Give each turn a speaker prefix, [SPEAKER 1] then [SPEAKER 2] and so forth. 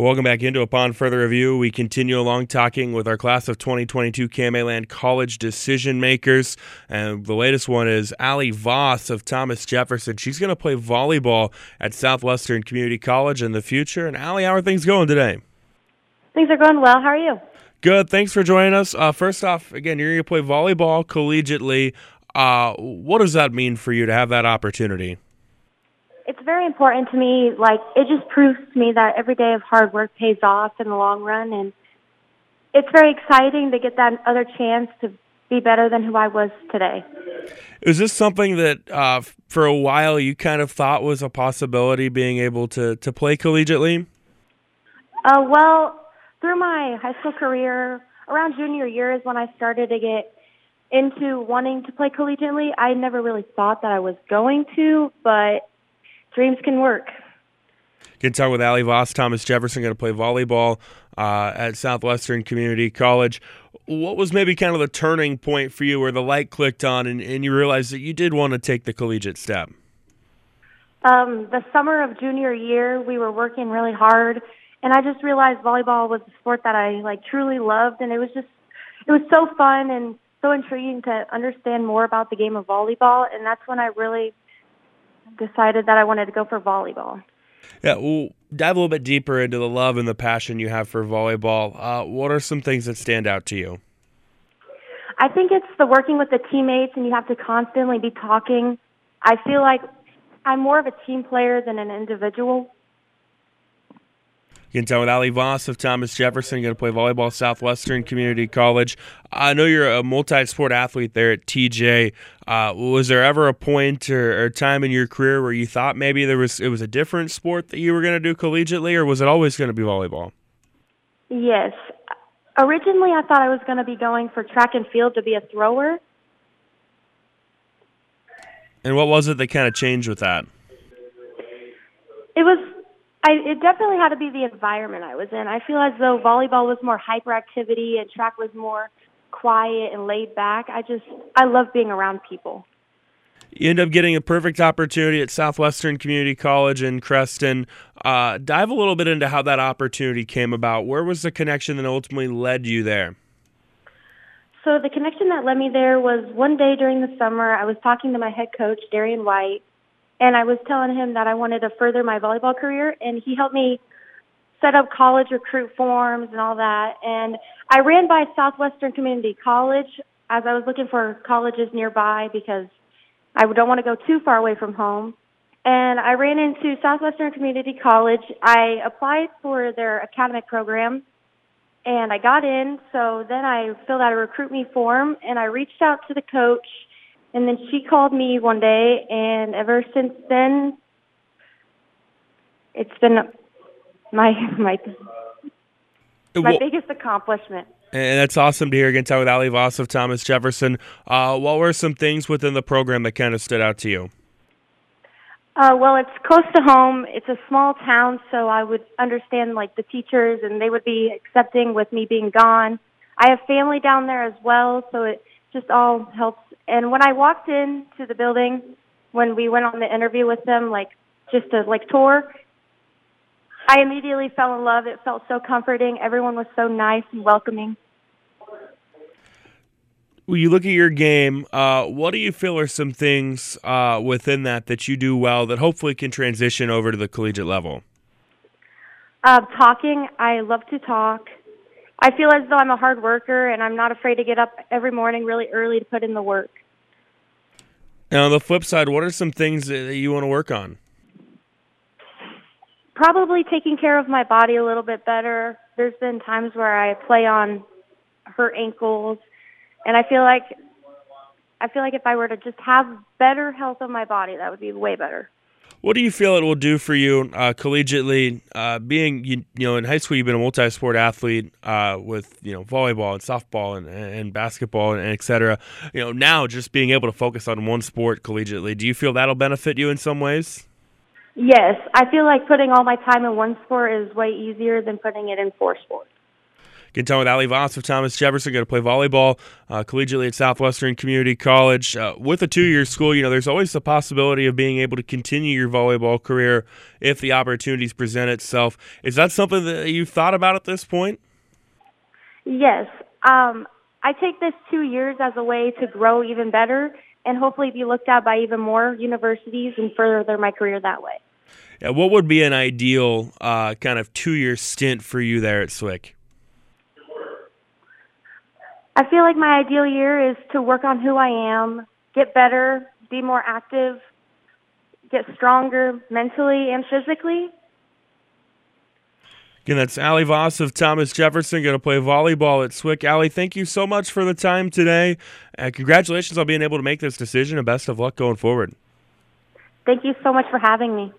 [SPEAKER 1] Well, welcome back into Upon Further Review. We continue along talking with our class of 2022 Land College decision makers. And the latest one is Ali Voss of Thomas Jefferson. She's going to play volleyball at Southwestern Community College in the future. And Ali, how are things going today?
[SPEAKER 2] Things are going well. How are you?
[SPEAKER 1] Good. Thanks for joining us. Uh, first off, again, you're going to play volleyball collegiately. Uh, what does that mean for you to have that opportunity?
[SPEAKER 2] It's very important to me. Like it just proves to me that every day of hard work pays off in the long run, and it's very exciting to get that other chance to be better than who I was today.
[SPEAKER 1] Is this something that uh, for a while you kind of thought was a possibility, being able to to play collegiately?
[SPEAKER 2] Uh, well, through my high school career, around junior year is when I started to get into wanting to play collegiately. I never really thought that I was going to, but dreams can work.
[SPEAKER 1] Good talk with Ali Voss. Thomas Jefferson going to play volleyball uh, at Southwestern Community College. What was maybe kind of the turning point for you where the light clicked on and, and you realized that you did want to take the collegiate step?
[SPEAKER 2] Um, the summer of junior year, we were working really hard, and I just realized volleyball was a sport that I like truly loved, and it was just it was so fun and so intriguing to understand more about the game of volleyball, and that's when I really decided that I wanted to go for volleyball.
[SPEAKER 1] Yeah, we'll dive a little bit deeper into the love and the passion you have for volleyball. Uh, what are some things that stand out to you?
[SPEAKER 2] I think it's the working with the teammates, and you have to constantly be talking. I feel like I'm more of a team player than an individual.
[SPEAKER 1] You can tell with Ali Voss of Thomas Jefferson. You're going to play volleyball at Southwestern Community College. I know you're a multi-sport athlete there at TJ. Uh, was there ever a point or, or, time in your career where you thought maybe there was it was a different sport that you were going to do collegiately, or was it always going to be volleyball?
[SPEAKER 2] Yes. Originally, I thought I was going to be going for track and field to be a thrower.
[SPEAKER 1] And what was it that kind of changed with that?
[SPEAKER 2] It was I, it definitely had to be the environment I was in. I feel as though volleyball was more hyperactivity and track was more quiet and laid back. I just I love being around people.
[SPEAKER 1] You end up getting a perfect opportunity at Southwestern Community College in Creston. Uh, dive a little bit into how that opportunity came about. Where was the connection that ultimately led you there?
[SPEAKER 2] So the connection that led me there was one day during the summer. I was talking to my head coach, Darian White, and I was telling him that I wanted to further my volleyball career, and he helped me set up college recruit forms and all that. And I ran by Southwestern Community College as I was looking for colleges nearby because I don't want to go too far away from home. And I ran into Southwestern Community College. I applied for their academic program and I got in. So then I filled out a recruit me form and I reached out to the coach and then she called me one day, and ever since then, it's been my my my well, biggest accomplishment.
[SPEAKER 1] And that's awesome to hear again. Talk with Ali Voss of Thomas Jefferson. Uh, what were some things within the program that kind of stood out to you?
[SPEAKER 2] Uh, well, it's close to home. It's a small town, so I would understand like the teachers, and they would be accepting with me being gone. I have family down there as well, so it just all helps and when I walked into the building, when we went on the interview with them, like just a like tour, I immediately fell in love. It felt so comforting. Everyone was so nice and welcoming.
[SPEAKER 1] When you look at your game, uh, what do you feel are some things uh, within that that you do well that hopefully can transition over to the collegiate level?
[SPEAKER 2] Uh, talking. I love to talk. I feel as though I'm a hard worker and I'm not afraid to get up every morning really early to put in the work.
[SPEAKER 1] Now, on the flip side, what are some things that you want to work on?
[SPEAKER 2] Probably taking care of my body a little bit better. There's been times where I play on hurt ankles, and I feel like I feel like if I were to just have better health of my body, that would be way better.
[SPEAKER 1] What do you feel it will do for you uh, collegiately? Uh, being you, you, know in high school, you've been a multi-sport athlete uh, with you know volleyball and softball and, and basketball and, and et cetera. You know now just being able to focus on one sport collegiately. Do you feel that'll benefit you in some ways?
[SPEAKER 2] Yes, I feel like putting all my time in one sport is way easier than putting it in four sports.
[SPEAKER 1] Getting time with Ali Voss of Thomas Jefferson. Going to play volleyball uh, collegiately at Southwestern Community College. Uh, with a two-year school, you know, there's always the possibility of being able to continue your volleyball career if the opportunities present itself. Is that something that you've thought about at this point?
[SPEAKER 2] Yes. Um, I take this two years as a way to grow even better and hopefully be looked at by even more universities and further my career that way.
[SPEAKER 1] Yeah, what would be an ideal uh, kind of two-year stint for you there at SWIC?
[SPEAKER 2] I feel like my ideal year is to work on who I am, get better, be more active, get stronger mentally and physically.
[SPEAKER 1] Again, that's Ali Voss of Thomas Jefferson going to play volleyball at Swick. Ali, thank you so much for the time today. Uh, congratulations on being able to make this decision and best of luck going forward.
[SPEAKER 2] Thank you so much for having me.